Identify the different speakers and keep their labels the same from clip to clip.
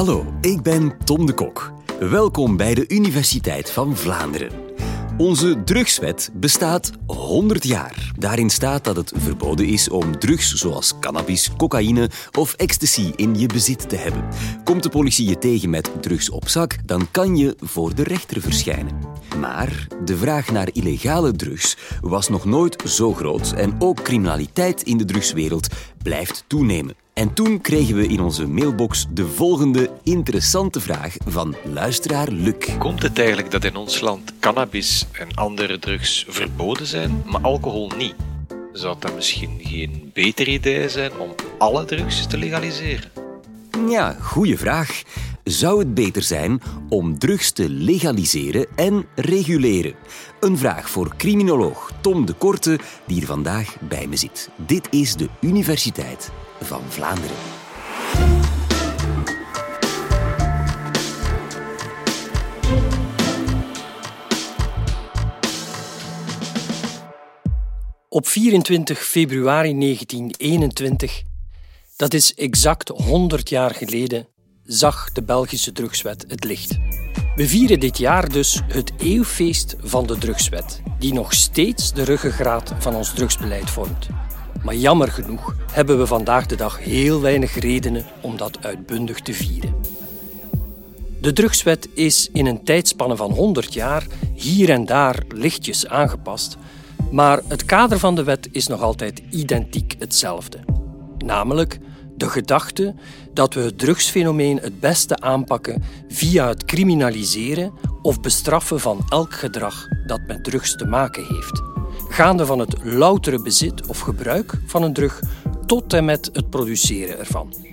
Speaker 1: Hallo, ik ben Tom de Kok. Welkom bij de Universiteit van Vlaanderen. Onze drugswet bestaat 100 jaar. Daarin staat dat het verboden is om drugs zoals cannabis, cocaïne of ecstasy in je bezit te hebben. Komt de politie je tegen met drugs op zak, dan kan je voor de rechter verschijnen. Maar de vraag naar illegale drugs was nog nooit zo groot en ook criminaliteit in de drugswereld blijft toenemen. En toen kregen we in onze mailbox de volgende interessante vraag van luisteraar Luc.
Speaker 2: Komt het eigenlijk dat in ons land cannabis en andere drugs verboden zijn, maar alcohol niet? Zou dat misschien geen beter idee zijn om alle drugs te legaliseren?
Speaker 1: Ja, goede vraag. Zou het beter zijn om drugs te legaliseren en reguleren? Een vraag voor criminoloog Tom de Korte, die er vandaag bij me zit. Dit is de Universiteit van Vlaanderen.
Speaker 3: Op 24 februari 1921, dat is exact 100 jaar geleden, zag de Belgische drugswet het licht. We vieren dit jaar dus het eeuwfeest van de drugswet, die nog steeds de ruggengraat van ons drugsbeleid vormt. Maar jammer genoeg hebben we vandaag de dag heel weinig redenen om dat uitbundig te vieren. De drugswet is in een tijdspanne van 100 jaar hier en daar lichtjes aangepast, maar het kader van de wet is nog altijd identiek hetzelfde. Namelijk de gedachte dat we het drugsfenomeen het beste aanpakken via het criminaliseren of bestraffen van elk gedrag dat met drugs te maken heeft gaande van het loutere bezit of gebruik van een drug tot en met het produceren ervan.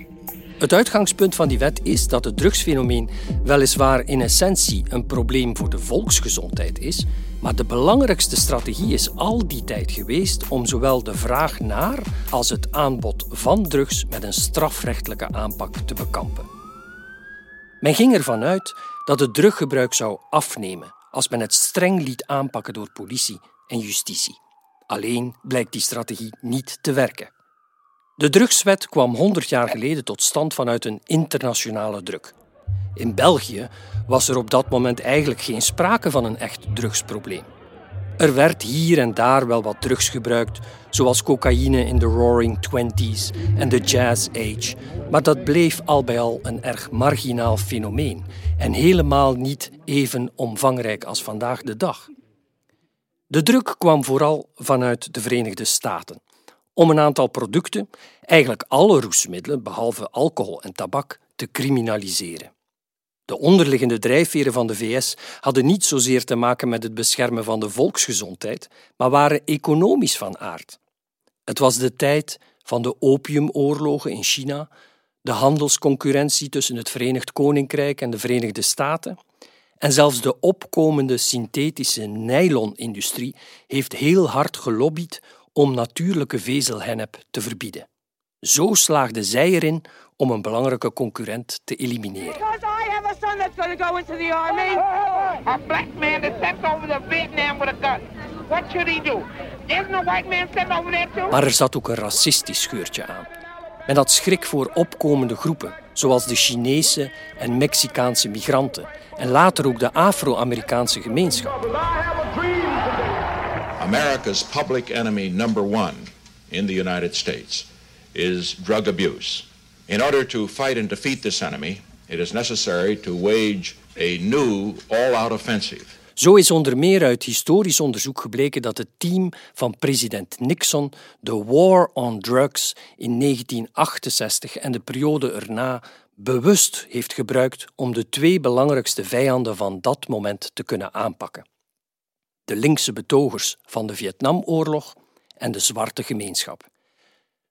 Speaker 3: Het uitgangspunt van die wet is dat het drugsfenomeen weliswaar in essentie een probleem voor de volksgezondheid is, maar de belangrijkste strategie is al die tijd geweest om zowel de vraag naar als het aanbod van drugs met een strafrechtelijke aanpak te bekampen. Men ging ervan uit dat het druggebruik zou afnemen als men het streng liet aanpakken door politie en justitie. Alleen blijkt die strategie niet te werken. De drugswet kwam 100 jaar geleden tot stand vanuit een internationale druk. In België was er op dat moment eigenlijk geen sprake van een echt drugsprobleem. Er werd hier en daar wel wat drugs gebruikt, zoals cocaïne in de Roaring Twenties en de Jazz Age, maar dat bleef al bij al een erg marginaal fenomeen en helemaal niet even omvangrijk als vandaag de dag. De druk kwam vooral vanuit de Verenigde Staten om een aantal producten, eigenlijk alle roesmiddelen behalve alcohol en tabak, te criminaliseren. De onderliggende drijfveren van de VS hadden niet zozeer te maken met het beschermen van de volksgezondheid, maar waren economisch van aard. Het was de tijd van de opiumoorlogen in China, de handelsconcurrentie tussen het Verenigd Koninkrijk en de Verenigde Staten en zelfs de opkomende synthetische nylonindustrie heeft heel hard gelobbyd om natuurlijke vezelhennep te verbieden. Zo slaagde zij erin om een belangrijke concurrent te elimineren. Maar er zat ook een racistisch scheurtje aan. Men had schrik voor opkomende groepen, zoals de Chinese en Mexicaanse migranten en later ook de Afro-Amerikaanse gemeenschap.
Speaker 4: America's public enemy number one in the United States is drug abuse. In order to fight and defeat this enemy, it is necessary to wage a new all-out offensive.
Speaker 3: Zo is onder meer uit historisch onderzoek gebleken dat het team van president Nixon de War on Drugs in 1968 en de periode erna bewust heeft gebruikt om de twee belangrijkste vijanden van dat moment te kunnen aanpakken. De linkse betogers van de Vietnamoorlog en de zwarte gemeenschap.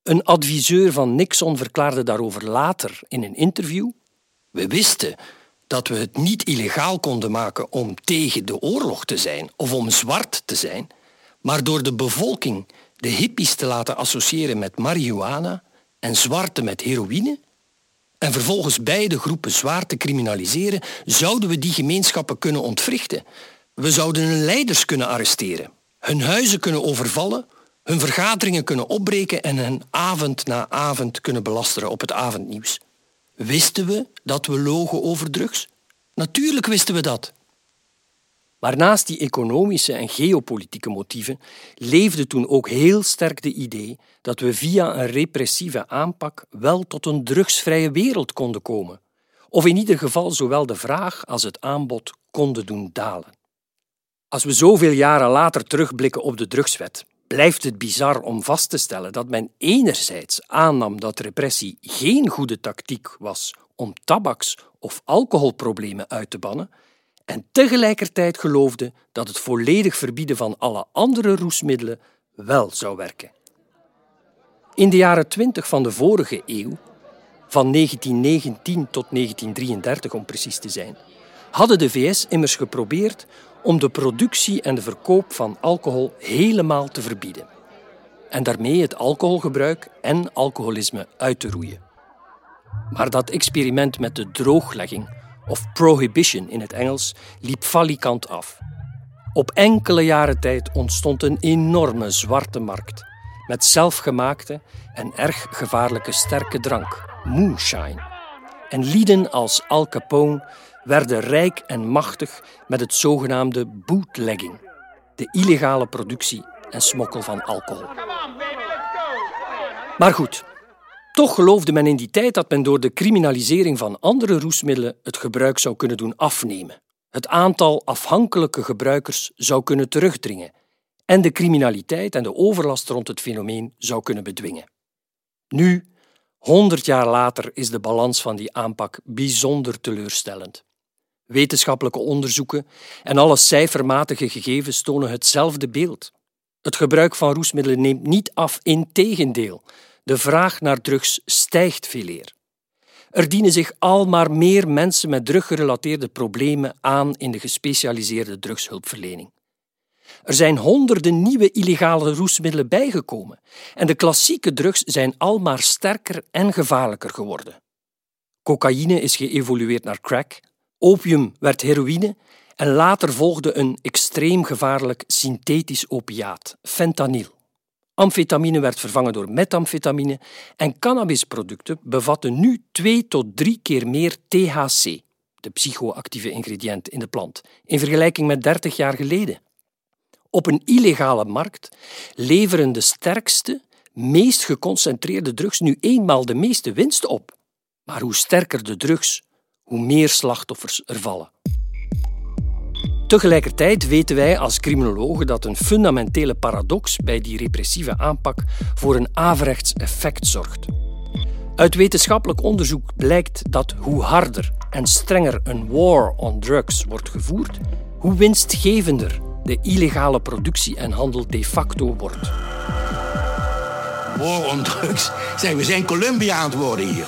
Speaker 3: Een adviseur van Nixon verklaarde daarover later in een interview: We wisten dat we het niet illegaal konden maken om tegen de oorlog te zijn of om zwart te zijn, maar door de bevolking de hippies te laten associëren met marihuana en zwarte met heroïne en vervolgens beide groepen zwaar te criminaliseren, zouden we die gemeenschappen kunnen ontwrichten. We zouden hun leiders kunnen arresteren, hun huizen kunnen overvallen, hun vergaderingen kunnen opbreken en hen avond na avond kunnen belasteren op het avondnieuws. Wisten we dat we logen over drugs? Natuurlijk wisten we dat. Maar naast die economische en geopolitieke motieven leefde toen ook heel sterk de idee dat we via een repressieve aanpak wel tot een drugsvrije wereld konden komen, of in ieder geval zowel de vraag als het aanbod konden doen dalen. Als we zoveel jaren later terugblikken op de drugswet, blijft het bizar om vast te stellen dat men enerzijds aannam dat repressie geen goede tactiek was om tabaks- of alcoholproblemen uit te bannen, en tegelijkertijd geloofde dat het volledig verbieden van alle andere roesmiddelen wel zou werken. In de jaren 20 van de vorige eeuw, van 1919 tot 1933 om precies te zijn, hadden de VS immers geprobeerd om de productie en de verkoop van alcohol helemaal te verbieden en daarmee het alcoholgebruik en alcoholisme uit te roeien. Maar dat experiment met de drooglegging of prohibition in het Engels, liep falikant af. Op enkele jaren tijd ontstond een enorme zwarte markt met zelfgemaakte en erg gevaarlijke sterke drank, moonshine. En lieden als Al Capone werden rijk en machtig met het zogenaamde bootlegging, de illegale productie en smokkel van alcohol. Maar goed, toch geloofde men in die tijd dat men door de criminalisering van andere roesmiddelen het gebruik zou kunnen doen afnemen, het aantal afhankelijke gebruikers zou kunnen terugdringen en de criminaliteit en de overlast rond het fenomeen zou kunnen bedwingen. Nu, honderd jaar later, is de balans van die aanpak bijzonder teleurstellend. Wetenschappelijke onderzoeken en alle cijfermatige gegevens tonen hetzelfde beeld. Het gebruik van roesmiddelen neemt niet af, in tegendeel. De vraag naar drugs stijgt veeleer. Er dienen zich al maar meer mensen met druggerelateerde problemen aan in de gespecialiseerde drugshulpverlening. Er zijn honderden nieuwe illegale roesmiddelen bijgekomen en de klassieke drugs zijn al maar sterker en gevaarlijker geworden. Cocaïne is geëvolueerd naar crack, opium werd heroïne en later volgde een extreem gevaarlijk synthetisch opiaat, fentanyl. Amfetamine werd vervangen door methamfetamine en cannabisproducten bevatten nu twee tot drie keer meer THC, de psychoactieve ingrediënt in de plant, in vergelijking met 30 jaar geleden. Op een illegale markt leveren de sterkste, meest geconcentreerde drugs nu eenmaal de meeste winst op. Maar hoe sterker de drugs, hoe meer slachtoffers er vallen. Tegelijkertijd weten wij als criminologen dat een fundamentele paradox bij die repressieve aanpak voor een averechts effect zorgt. Uit wetenschappelijk onderzoek blijkt dat hoe harder en strenger een war on drugs wordt gevoerd, hoe winstgevender de illegale productie en handel de facto wordt.
Speaker 5: War on drugs? Zeg, we zijn Columbia aan het worden hier.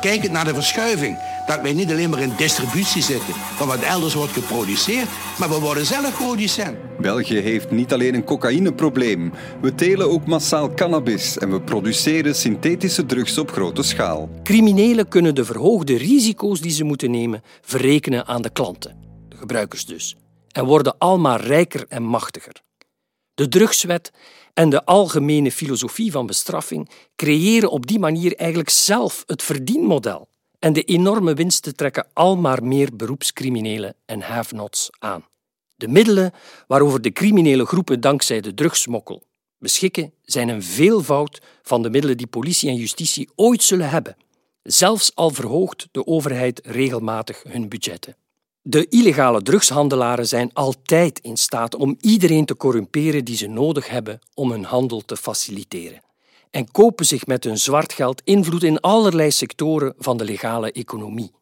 Speaker 5: Kijk naar de verschuiving dat wij niet alleen maar in distributie zitten van wat elders wordt geproduceerd, maar we worden zelf producent.
Speaker 6: België heeft niet alleen een cocaïneprobleem. We telen ook massaal cannabis en we produceren synthetische drugs op grote schaal.
Speaker 3: Criminelen kunnen de verhoogde risico's die ze moeten nemen verrekenen aan de klanten, de gebruikers dus, en worden almaar rijker en machtiger. De drugswet en de algemene filosofie van bestraffing creëren op die manier eigenlijk zelf het verdienmodel en de enorme winsten trekken al maar meer beroepscriminelen en have-nots aan. De middelen waarover de criminele groepen dankzij de drugsmokkel beschikken, zijn een veelvoud van de middelen die politie en justitie ooit zullen hebben. Zelfs al verhoogt de overheid regelmatig hun budgetten. De illegale drugshandelaren zijn altijd in staat om iedereen te corrumperen die ze nodig hebben om hun handel te faciliteren en kopen zich met hun zwart geld invloed in allerlei sectoren van de legale economie.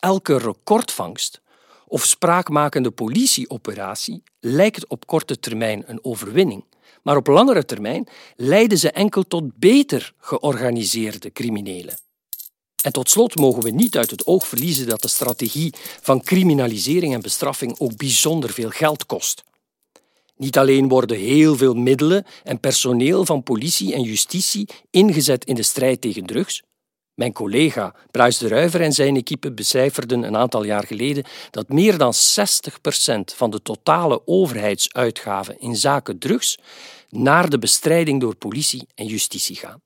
Speaker 3: Elke recordvangst of spraakmakende politieoperatie lijkt op korte termijn een overwinning, maar op langere termijn leiden ze enkel tot beter georganiseerde criminelen. En tot slot mogen we niet uit het oog verliezen dat de strategie van criminalisering en bestraffing ook bijzonder veel geld kost. Niet alleen worden heel veel middelen en personeel van politie en justitie ingezet in de strijd tegen drugs. Mijn collega Bruis de Ruiver en zijn equipe becijferden een aantal jaar geleden dat meer dan 60% van de totale overheidsuitgaven in zaken drugs naar de bestrijding door politie en justitie gaan.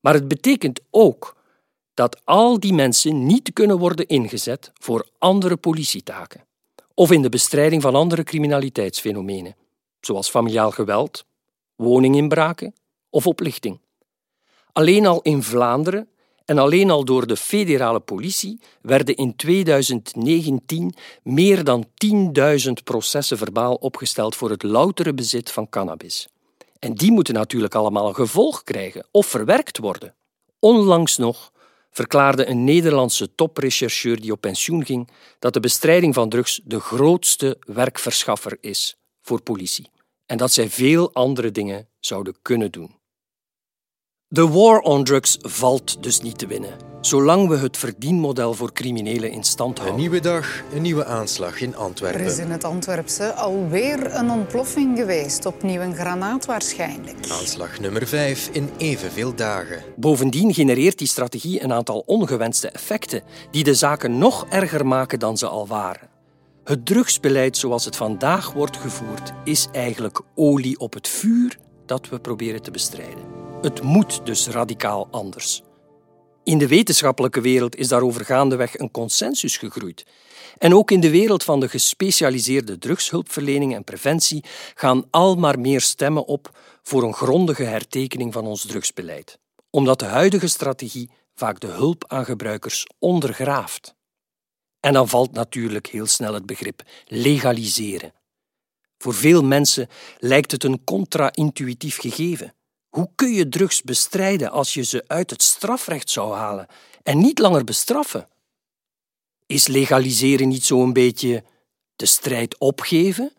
Speaker 3: Maar het betekent ook dat al die mensen niet kunnen worden ingezet voor andere politietaken of in de bestrijding van andere criminaliteitsfenomenen, zoals familiaal geweld, woninginbraken of oplichting. Alleen al in Vlaanderen en alleen al door de federale politie werden in 2019 meer dan 10.000 processen verbaal opgesteld voor het loutere bezit van cannabis. En die moeten natuurlijk allemaal een gevolg krijgen of verwerkt worden. Onlangs nog verklaarde een Nederlandse toprechercheur die op pensioen ging dat de bestrijding van drugs de grootste werkverschaffer is voor politie en dat zij veel andere dingen zouden kunnen doen. De war on drugs valt dus niet te winnen, zolang we het verdienmodel voor criminelen in stand houden.
Speaker 7: Een nieuwe dag, een nieuwe aanslag in Antwerpen.
Speaker 8: Er is in het Antwerpse alweer een ontploffing geweest, opnieuw een granaat waarschijnlijk.
Speaker 7: Aanslag nummer 5 in evenveel dagen.
Speaker 3: Bovendien genereert die strategie een aantal ongewenste effecten die de zaken nog erger maken dan ze al waren. Het drugsbeleid zoals het vandaag wordt gevoerd is eigenlijk olie op het vuur dat we proberen te bestrijden. Het moet dus radicaal anders. In de wetenschappelijke wereld is daarover gaandeweg een consensus gegroeid. En ook in de wereld van de gespecialiseerde drugshulpverlening en preventie gaan al maar meer stemmen op voor een grondige hertekening van ons drugsbeleid, omdat de huidige strategie vaak de hulp aan gebruikers ondergraaft. En dan valt natuurlijk heel snel het begrip legaliseren. Voor veel mensen lijkt het een contra-intuïtief gegeven. Hoe kun je drugs bestrijden als je ze uit het strafrecht zou halen en niet langer bestraffen? Is legaliseren niet zo'n beetje de strijd opgeven?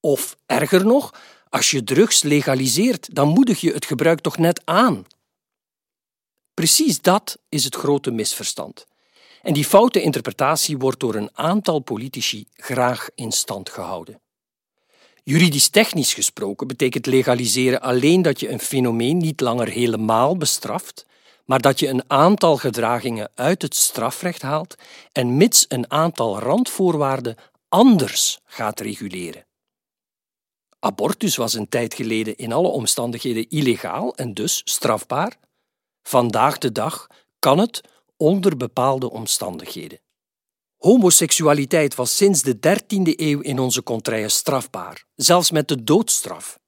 Speaker 3: Of erger nog, als je drugs legaliseert, dan moedig je het gebruik toch net aan? Precies dat is het grote misverstand. En die foute interpretatie wordt door een aantal politici graag in stand gehouden. Juridisch technisch gesproken betekent legaliseren alleen dat je een fenomeen niet langer helemaal bestraft, maar dat je een aantal gedragingen uit het strafrecht haalt en mits een aantal randvoorwaarden anders gaat reguleren. Abortus was een tijd geleden in alle omstandigheden illegaal en dus strafbaar. Vandaag de dag kan het onder bepaalde omstandigheden. Homoseksualiteit was sinds de 13e eeuw in onze contraien strafbaar, zelfs met de doodstraf.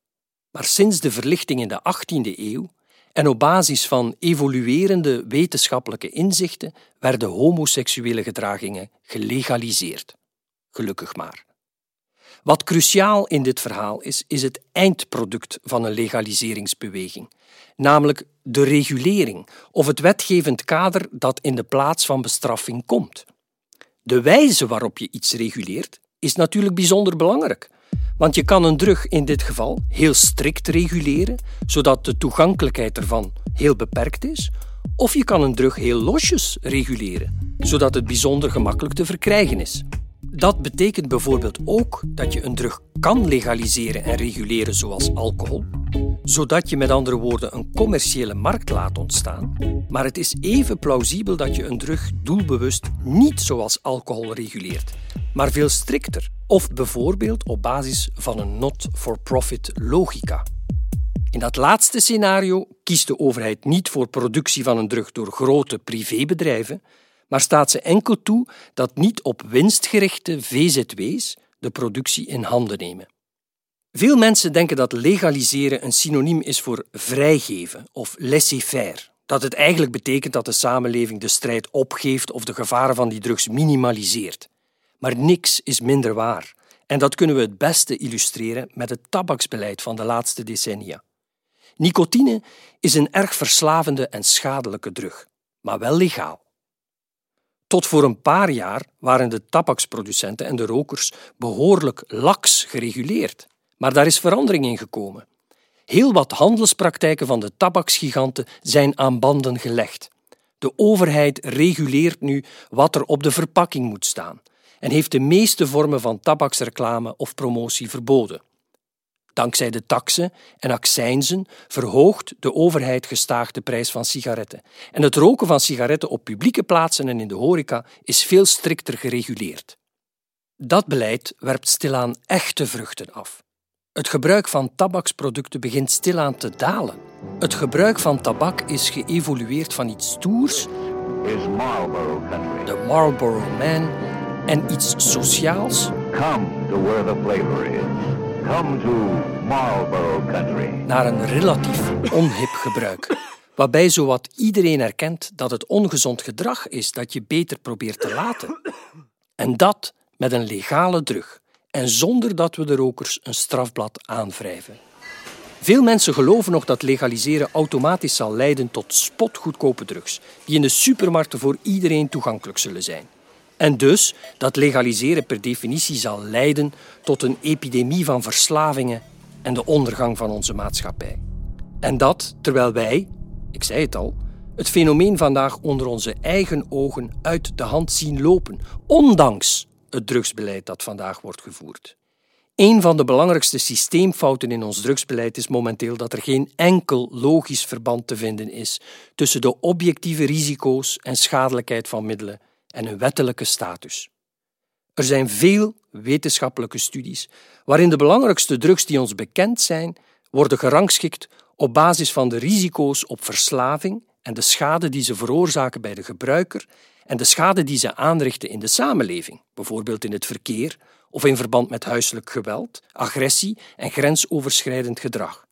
Speaker 3: Maar sinds de verlichting in de 18e eeuw en op basis van evoluerende wetenschappelijke inzichten werden homoseksuele gedragingen gelegaliseerd. Gelukkig maar. Wat cruciaal in dit verhaal is, is het eindproduct van een legaliseringsbeweging, namelijk de regulering of het wetgevend kader dat in de plaats van bestraffing komt. De wijze waarop je iets reguleert is natuurlijk bijzonder belangrijk. Want je kan een drug in dit geval heel strikt reguleren, zodat de toegankelijkheid ervan heel beperkt is. Of je kan een drug heel losjes reguleren, zodat het bijzonder gemakkelijk te verkrijgen is. Dat betekent bijvoorbeeld ook dat je een drug kan legaliseren en reguleren zoals alcohol, zodat je met andere woorden een commerciële markt laat ontstaan. Maar het is even plausibel dat je een drug doelbewust niet zoals alcohol reguleert, maar veel strikter, of bijvoorbeeld op basis van een not-for-profit logica. In dat laatste scenario kiest de overheid niet voor productie van een drug door grote privébedrijven, maar staat ze enkel toe dat niet op winstgerichte VZW's de productie in handen nemen. Veel mensen denken dat legaliseren een synoniem is voor vrijgeven of laissez-faire. Dat het eigenlijk betekent dat de samenleving de strijd opgeeft of de gevaren van die drugs minimaliseert. Maar niks is minder waar. En dat kunnen we het beste illustreren met het tabaksbeleid van de laatste decennia. Nicotine is een erg verslavende en schadelijke drug, maar wel legaal. Tot voor een paar jaar waren de tabaksproducenten en de rokers behoorlijk laks gereguleerd. Maar daar is verandering in gekomen. Heel wat handelspraktijken van de tabaksgiganten zijn aan banden gelegd. De overheid reguleert nu wat er op de verpakking moet staan en heeft de meeste vormen van tabaksreclame of promotie verboden. Dankzij de taksen en accijnzen verhoogt de overheid gestaag de prijs van sigaretten. En het roken van sigaretten op publieke plaatsen en in de horeca is veel strikter gereguleerd. Dat beleid werpt stilaan echte vruchten af. Het gebruik van tabaksproducten begint stilaan te dalen. Het gebruik van tabak is geëvolueerd van iets stoers. De Marlboro Man en iets sociaals.
Speaker 9: Come to where the flavor is. Come to Marlboro country.
Speaker 3: Naar een relatief onhip gebruik. Waarbij zowat iedereen erkent dat het ongezond gedrag is dat je beter probeert te laten. En dat met een legale drug en zonder dat we de rokers een strafblad aanwrijven. Veel mensen geloven nog dat legaliseren automatisch zal leiden tot spotgoedkope drugs, die in de supermarkten voor iedereen toegankelijk zullen zijn. En dus dat legaliseren per definitie zal leiden tot een epidemie van verslavingen en de ondergang van onze maatschappij. En dat terwijl wij, ik zei het al, het fenomeen vandaag onder onze eigen ogen uit de hand zien lopen, ondanks het drugsbeleid dat vandaag wordt gevoerd. Een van de belangrijkste systeemfouten in ons drugsbeleid is momenteel dat er geen enkel logisch verband te vinden is tussen de objectieve risico's en schadelijkheid van middelen en hun wettelijke status. Er zijn veel wetenschappelijke studies waarin de belangrijkste drugs die ons bekend zijn worden gerangschikt op basis van de risico's op verslaving en de schade die ze veroorzaken bij de gebruiker en de schade die ze aanrichten in de samenleving, bijvoorbeeld in het verkeer of in verband met huiselijk geweld, agressie en grensoverschrijdend gedrag.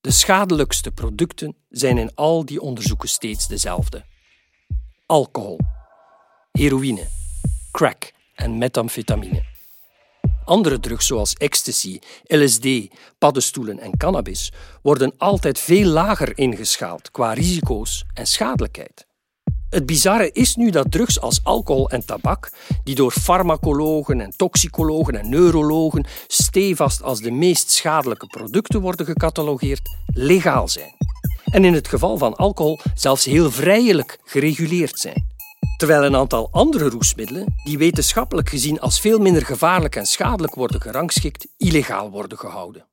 Speaker 3: De schadelijkste producten zijn in al die onderzoeken steeds dezelfde: alcohol, heroïne, crack en methamfetamine. Andere drugs zoals ecstasy, LSD, paddenstoelen en cannabis worden altijd veel lager ingeschaald qua risico's en schadelijkheid. Het bizarre is nu dat drugs als alcohol en tabak, die door farmacologen en toxicologen en neurologen stevast als de meest schadelijke producten worden gecatalogeerd, legaal zijn. En in het geval van alcohol zelfs heel vrijelijk gereguleerd zijn. Terwijl een aantal andere roesmiddelen, die wetenschappelijk gezien als veel minder gevaarlijk en schadelijk worden gerangschikt, illegaal worden gehouden.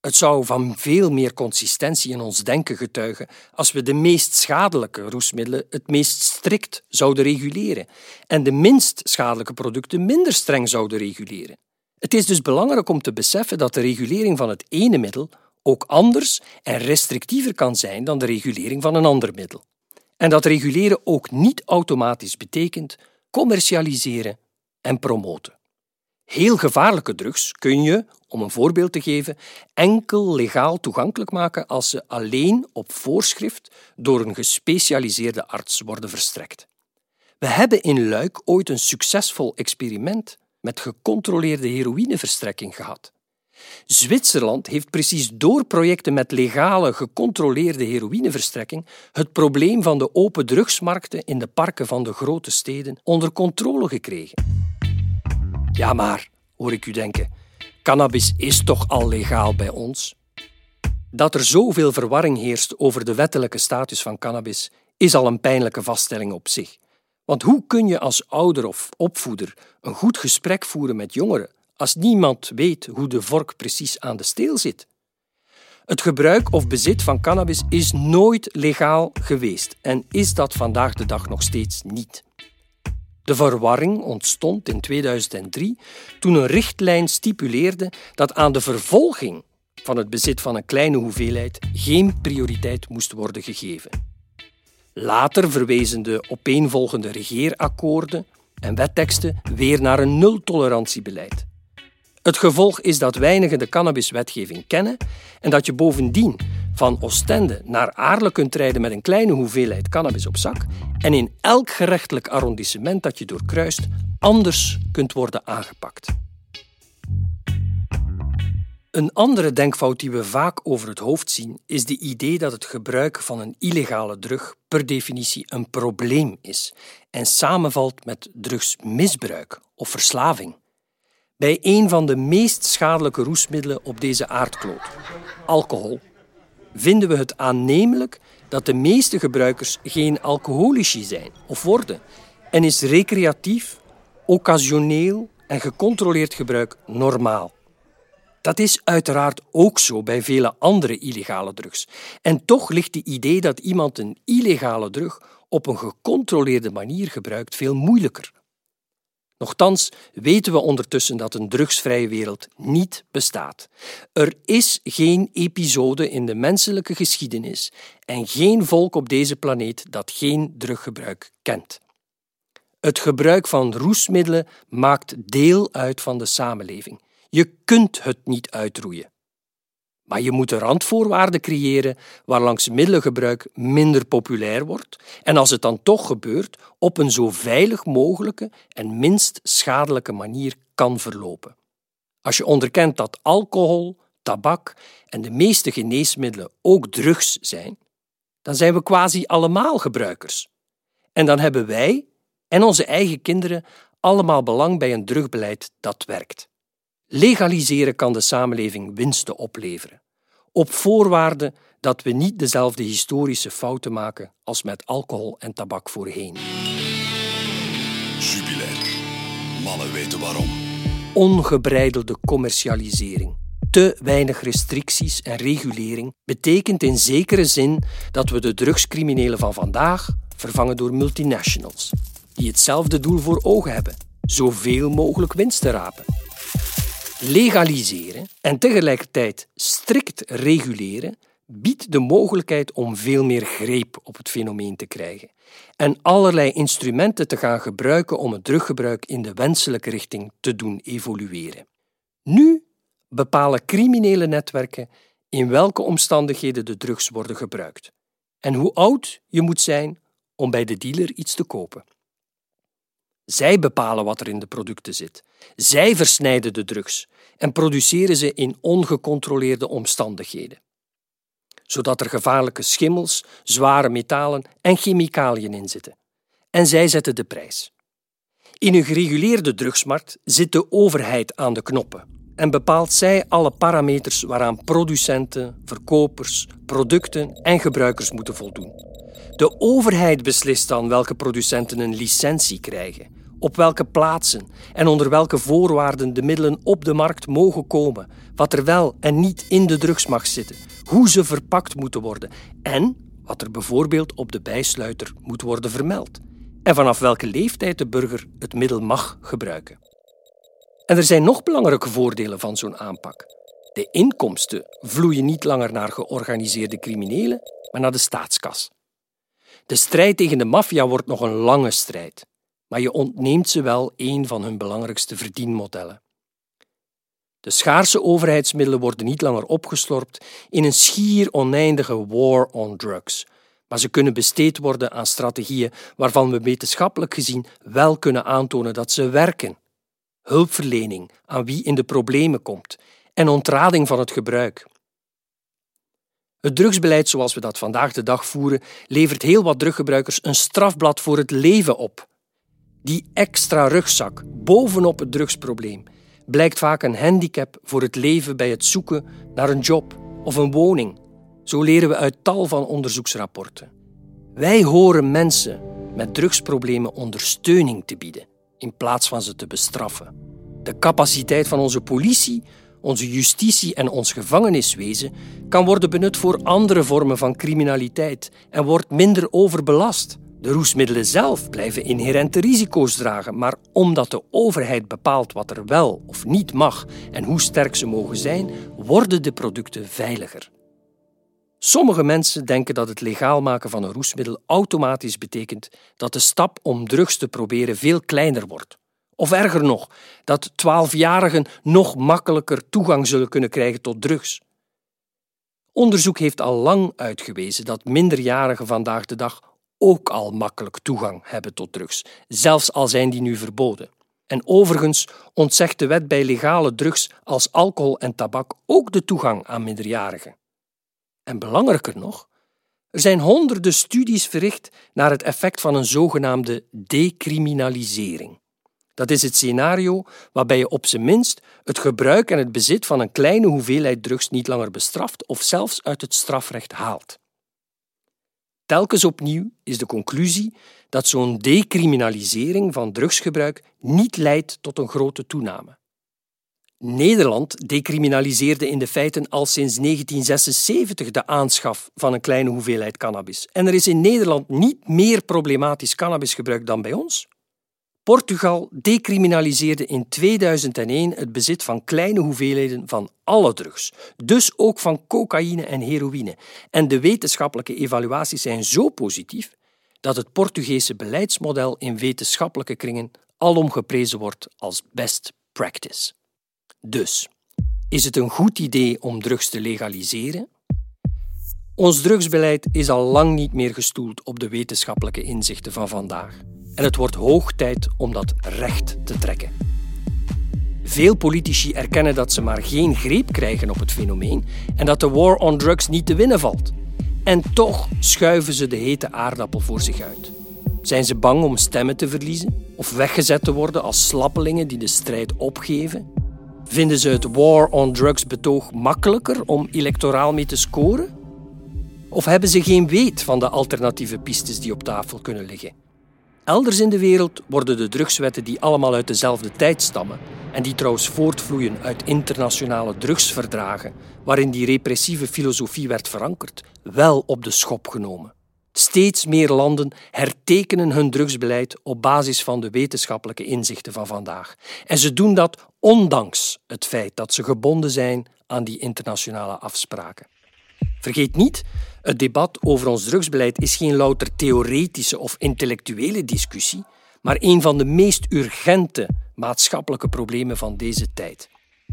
Speaker 3: Het zou van veel meer consistentie in ons denken getuigen als we de meest schadelijke roesmiddelen het meest strikt zouden reguleren en de minst schadelijke producten minder streng zouden reguleren. Het is dus belangrijk om te beseffen dat de regulering van het ene middel ook anders en restrictiever kan zijn dan de regulering van een ander middel. En dat reguleren ook niet automatisch betekent commercialiseren en promoten. Heel gevaarlijke drugs kun je, om een voorbeeld te geven, enkel legaal toegankelijk maken als ze alleen op voorschrift door een gespecialiseerde arts worden verstrekt. We hebben in Luik ooit een succesvol experiment met gecontroleerde heroïneverstrekking gehad. Zwitserland heeft precies door projecten met legale, gecontroleerde heroïneverstrekking het probleem van de open drugsmarkten in de parken van de grote steden onder controle gekregen. Ja, maar, hoor ik u denken, cannabis is toch al legaal bij ons? Dat er zoveel verwarring heerst over de wettelijke status van cannabis is al een pijnlijke vaststelling op zich. Want hoe kun je als ouder of opvoeder een goed gesprek voeren met jongeren als niemand weet hoe de vork precies aan de steel zit? Het gebruik of bezit van cannabis is nooit legaal geweest en is dat vandaag de dag nog steeds niet. De verwarring ontstond in 2003 toen een richtlijn stipuleerde dat aan de vervolging van het bezit van een kleine hoeveelheid geen prioriteit moest worden gegeven. Later verwezen de opeenvolgende regeerakkoorden en wetteksten weer naar een nultolerantiebeleid. Het gevolg is dat weinigen de cannabiswetgeving kennen en dat je bovendien van Oostende naar Aarle kunt rijden met een kleine hoeveelheid cannabis op zak en in elk gerechtelijk arrondissement dat je doorkruist anders kunt worden aangepakt. Een andere denkfout die we vaak over het hoofd zien is de idee dat het gebruik van een illegale drug per definitie een probleem is en samenvalt met drugsmisbruik of verslaving. Bij een van de meest schadelijke roesmiddelen op deze aardkloot, alcohol, vinden we het aannemelijk dat de meeste gebruikers geen alcoholici zijn of worden en is recreatief, occasioneel en gecontroleerd gebruik normaal. Dat is uiteraard ook zo bij vele andere illegale drugs. En toch ligt het idee dat iemand een illegale drug op een gecontroleerde manier gebruikt veel moeilijker. Nochtans weten we ondertussen dat een drugsvrije wereld niet bestaat. Er is geen episode in de menselijke geschiedenis en geen volk op deze planeet dat geen druggebruik kent. Het gebruik van roesmiddelen maakt deel uit van de samenleving. Je kunt het niet uitroeien. Maar je moet een randvoorwaarden creëren waarlangs middelengebruik minder populair wordt en als het dan toch gebeurt, op een zo veilig mogelijke en minst schadelijke manier kan verlopen. Als je onderkent dat alcohol, tabak en de meeste geneesmiddelen ook drugs zijn, dan zijn we quasi allemaal gebruikers. En dan hebben wij en onze eigen kinderen allemaal belang bij een drugbeleid dat werkt. Legaliseren kan de samenleving winsten opleveren, op voorwaarde dat we niet dezelfde historische fouten maken als met alcohol en tabak voorheen.
Speaker 10: Jubilair. Mannen weten waarom.
Speaker 3: Ongebreidelde commercialisering, te weinig restricties en regulering betekent in zekere zin dat we de drugscriminelen van vandaag vervangen door multinationals, die hetzelfde doel voor ogen hebben: zoveel mogelijk winst te rapen legaliseren en tegelijkertijd strikt reguleren biedt de mogelijkheid om veel meer greep op het fenomeen te krijgen en allerlei instrumenten te gaan gebruiken om het druggebruik in de wenselijke richting te doen evolueren. Nu bepalen criminele netwerken in welke omstandigheden de drugs worden gebruikt en hoe oud je moet zijn om bij de dealer iets te kopen. Zij bepalen wat er in de producten zit. Zij versnijden de drugs en produceren ze in ongecontroleerde omstandigheden. Zodat er gevaarlijke schimmels, zware metalen en chemicaliën in zitten. En zij zetten de prijs. In een gereguleerde drugsmarkt zit de overheid aan de knoppen en bepaalt zij alle parameters waaraan producenten, verkopers, producten en gebruikers moeten voldoen. De overheid beslist dan welke producenten een licentie krijgen op welke plaatsen en onder welke voorwaarden de middelen op de markt mogen komen, wat er wel en niet in de drugs mag zitten, hoe ze verpakt moeten worden en wat er bijvoorbeeld op de bijsluiter moet worden vermeld en vanaf welke leeftijd de burger het middel mag gebruiken. En er zijn nog belangrijke voordelen van zo'n aanpak. De inkomsten vloeien niet langer naar georganiseerde criminelen, maar naar de staatskas. De strijd tegen de maffia wordt nog een lange strijd maar je ontneemt ze wel een van hun belangrijkste verdienmodellen. De schaarse overheidsmiddelen worden niet langer opgeslorpt in een schier oneindige war on drugs, maar ze kunnen besteed worden aan strategieën waarvan we wetenschappelijk gezien wel kunnen aantonen dat ze werken. Hulpverlening aan wie in de problemen komt en ontrading van het gebruik. Het drugsbeleid zoals we dat vandaag de dag voeren, levert heel wat druggebruikers een strafblad voor het leven op. Die extra rugzak bovenop het drugsprobleem blijkt vaak een handicap voor het leven bij het zoeken naar een job of een woning. Zo leren we uit tal van onderzoeksrapporten. Wij horen mensen met drugsproblemen ondersteuning te bieden in plaats van ze te bestraffen. De capaciteit van onze politie, onze justitie en ons gevangeniswezen kan worden benut voor andere vormen van criminaliteit en wordt minder overbelast. De roesmiddelen zelf blijven inherente risico's dragen, maar omdat de overheid bepaalt wat er wel of niet mag en hoe sterk ze mogen zijn, worden de producten veiliger. Sommige mensen denken dat het legaal maken van een roesmiddel automatisch betekent dat de stap om drugs te proberen veel kleiner wordt. Of erger nog, dat twaalfjarigen nog makkelijker toegang zullen kunnen krijgen tot drugs. Onderzoek heeft al lang uitgewezen dat minderjarigen vandaag de dag ook al makkelijk toegang hebben tot drugs, zelfs al zijn die nu verboden. En overigens ontzegt de wet bij legale drugs als alcohol en tabak ook de toegang aan minderjarigen. En belangrijker nog, er zijn honderden studies verricht naar het effect van een zogenaamde decriminalisering. Dat is het scenario waarbij je op zijn minst het gebruik en het bezit van een kleine hoeveelheid drugs niet langer bestraft of zelfs uit het strafrecht haalt. Telkens opnieuw is de conclusie dat zo'n decriminalisering van drugsgebruik niet leidt tot een grote toename. Nederland decriminaliseerde in de feiten al sinds 1976 de aanschaf van een kleine hoeveelheid cannabis. En er is in Nederland niet meer problematisch cannabisgebruik dan bij ons. Portugal decriminaliseerde in 2001 het bezit van kleine hoeveelheden van alle drugs, dus ook van cocaïne en heroïne. En de wetenschappelijke evaluaties zijn zo positief dat het Portugese beleidsmodel in wetenschappelijke kringen alom geprezen wordt als best practice. Dus, is het een goed idee om drugs te legaliseren? Ons drugsbeleid is al lang niet meer gestoeld op de wetenschappelijke inzichten van vandaag. En het wordt hoog tijd om dat recht te trekken. Veel politici erkennen dat ze maar geen greep krijgen op het fenomeen en dat de war on drugs niet te winnen valt. En toch schuiven ze de hete aardappel voor zich uit. Zijn ze bang om stemmen te verliezen of weggezet te worden als slappelingen die de strijd opgeven? Vinden ze het war on drugs betoog makkelijker om electoraal mee te scoren? Of hebben ze geen weet van de alternatieve pistes die op tafel kunnen liggen? Elders in de wereld worden de drugswetten die allemaal uit dezelfde tijd stammen en die trouwens voortvloeien uit internationale drugsverdragen, waarin die repressieve filosofie werd verankerd, wel op de schop genomen. Steeds meer landen hertekenen hun drugsbeleid op basis van de wetenschappelijke inzichten van vandaag. En ze doen dat ondanks het feit dat ze gebonden zijn aan die internationale afspraken. Vergeet niet, het debat over ons drugsbeleid is geen louter theoretische of intellectuele discussie, maar een van de meest urgente maatschappelijke problemen van deze tijd.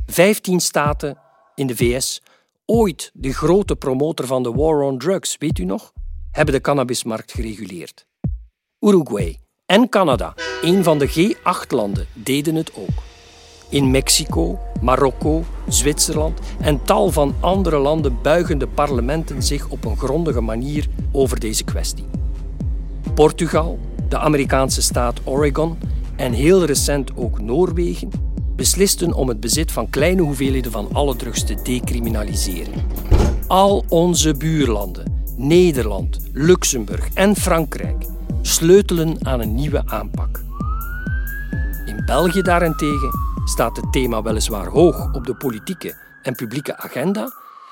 Speaker 3: Vijftien staten in de VS, ooit de grote promotor van de war on drugs, weet u nog, hebben de cannabismarkt gereguleerd. Uruguay en Canada, een van de G8-landen, deden het ook. In Mexico, Marokko, Zwitserland en tal van andere landen buigen de parlementen zich op een grondige manier over deze kwestie. Portugal, de Amerikaanse staat Oregon en heel recent ook Noorwegen beslisten om het bezit van kleine hoeveelheden van alle drugs te decriminaliseren. Al onze buurlanden, Nederland, Luxemburg en Frankrijk, sleutelen aan een nieuwe aanpak. In België daarentegen staat het thema weliswaar hoog op de politieke en publieke agenda,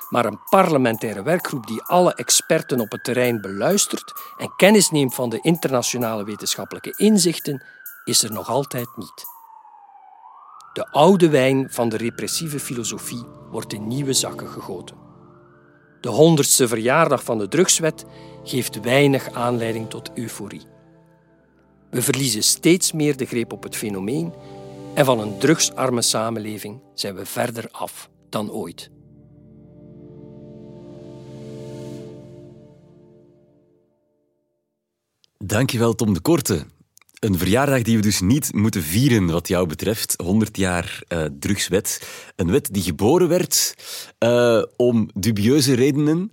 Speaker 3: maar een parlementaire werkgroep die alle experten op het terrein beluistert en kennis neemt van de internationale wetenschappelijke inzichten, is er nog altijd niet. De oude wijn van de repressieve filosofie wordt in nieuwe zakken gegoten. De honderdste verjaardag van de drugswet geeft weinig aanleiding tot euforie. We verliezen steeds meer de greep op het fenomeen en van een drugsarme samenleving zijn we verder af dan ooit.
Speaker 1: Dankjewel Tom de Korte. Een verjaardag die we dus niet moeten vieren wat jou betreft. 100 jaar uh, drugswet. Een wet die geboren werd uh, om dubieuze redenen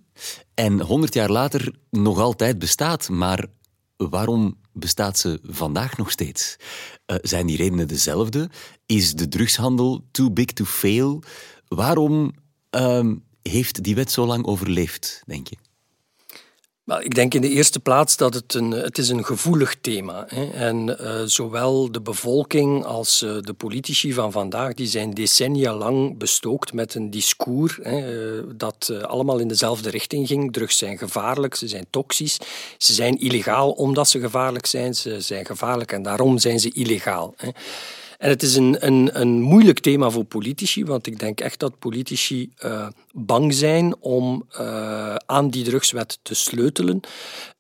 Speaker 1: en 100 jaar later nog altijd bestaat. Maar waarom bestaat ze vandaag nog steeds? Uh, zijn die redenen dezelfde? Is de drugshandel too big to fail? Waarom uh, heeft die wet zo lang overleefd, denk je?
Speaker 3: Ik denk in de eerste plaats dat het een, het is een gevoelig thema is. En uh, zowel de bevolking als uh, de politici van vandaag die zijn decennia lang bestookt met een discours hè, uh, dat allemaal in dezelfde richting ging. Drugs zijn gevaarlijk, ze zijn toxisch, ze zijn illegaal omdat ze gevaarlijk zijn, ze zijn gevaarlijk en daarom zijn ze illegaal. Hè. En het is een, een, een moeilijk thema voor politici, want ik denk echt dat politici bang zijn om uh, aan die drugswet te sleutelen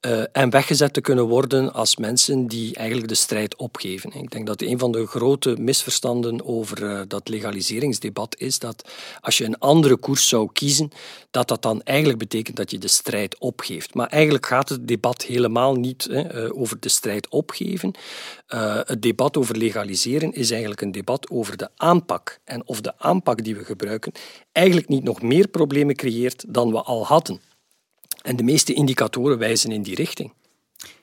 Speaker 3: uh, en weggezet te kunnen worden als mensen die eigenlijk de strijd opgeven. Ik denk dat een van de grote misverstanden over dat legaliseringsdebat is dat als je een andere koers zou kiezen, dat dat dan eigenlijk betekent dat je de strijd opgeeft. Maar eigenlijk gaat het debat helemaal niet hè, over de strijd opgeven. het debat over legaliseren is is eigenlijk een debat over de aanpak. En of de aanpak die we gebruiken eigenlijk niet nog meer problemen creëert dan we al hadden. En de meeste indicatoren wijzen in die richting.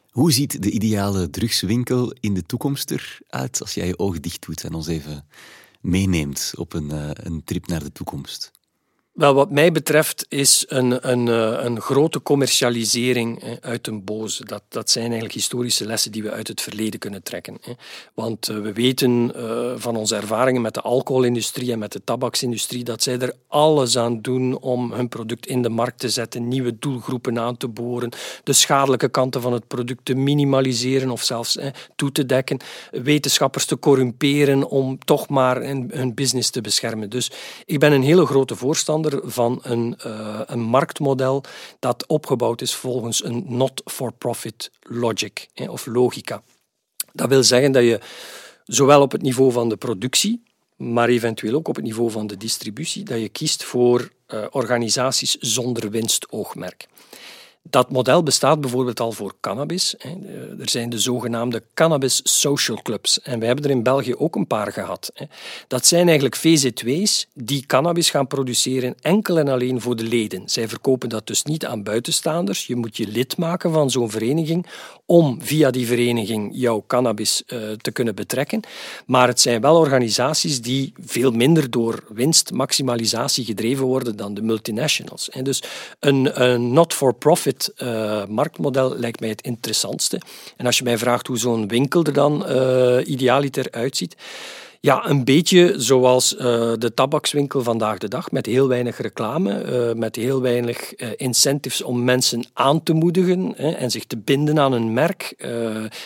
Speaker 1: Hoe ziet de ideale drugswinkel in de toekomst eruit als jij je ogen dicht doet en ons even meeneemt op een, uh, een trip naar de toekomst?
Speaker 3: Wel, wat mij betreft is een, een, eh, een grote commercialisering uit een boze. Dat, dat zijn eigenlijk historische lessen die we uit het verleden kunnen trekken. Want eh, we weten eh, van onze ervaringen met de alcoholindustrie en met de tabaksindustrie dat zij er alles aan doen om hun product in de markt te zetten, nieuwe doelgroepen aan te boren, de schadelijke kanten van het product te minimaliseren of zelfs toe te dekken, wetenschappers te corrumperen om toch maar hun business te beschermen. Dus ik ben een hele grote voorstander van een, uh, een marktmodel dat opgebouwd is volgens een not-for-profit logic of logica. Dat wil zeggen dat je zowel op het niveau van de productie, maar eventueel ook op het niveau van de distributie, dat je kiest voor uh, organisaties zonder winstoogmerk. Dat model bestaat bijvoorbeeld al voor cannabis. Er zijn de zogenaamde cannabis social clubs. En wij hebben er in België ook een paar gehad. Dat zijn eigenlijk VZW's die cannabis gaan produceren enkel en alleen voor de leden. Zij verkopen dat dus niet aan buitenstaanders. Je moet je lid maken van zo'n vereniging om via die vereniging jouw cannabis uh, te kunnen betrekken. Maar het zijn wel organisaties die veel minder door winstmaximalisatie gedreven worden dan de multinationals. Dus een, een not-for-profit uh, marktmodel lijkt mij het interessantste. En als je mij vraagt hoe zo'n winkel er dan uh, idealiter uitziet, ja, een beetje zoals uh, de tabakswinkel vandaag de dag, met heel weinig reclame, met heel weinig incentives om mensen aan te moedigen hè, en zich te binden aan een merk,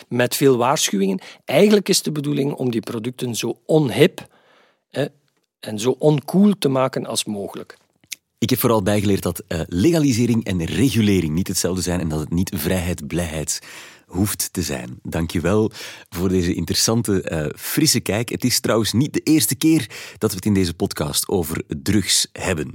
Speaker 3: met veel waarschuwingen. Eigenlijk is de bedoeling om die producten zo onhip hè, en zo oncool te maken als mogelijk.
Speaker 1: Ik heb vooral bijgeleerd dat uh, legalisering en regulering niet hetzelfde zijn en dat het niet vrijheid, blijheid hoeft te zijn. Dankjewel voor deze interessante, uh, frisse kijk. Het is trouwens niet de eerste keer dat we het in deze podcast over drugs hebben.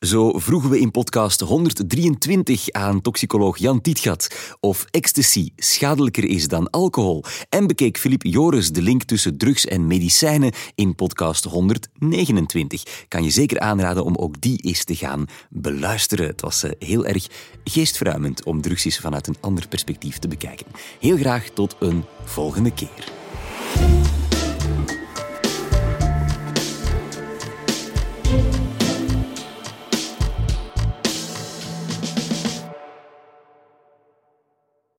Speaker 1: Zo vroegen we in podcast 123 aan toxicoloog Jan Tietgat of ecstasy schadelijker is dan alcohol. En bekeek Filip Joris de link tussen drugs en medicijnen in podcast 129. Kan je zeker aanraden om ook die eens te gaan beluisteren. Het was eh, heel erg geestverruimend om drugs vanuit een ander perspectief te bekijken. Heel graag tot een volgende keer.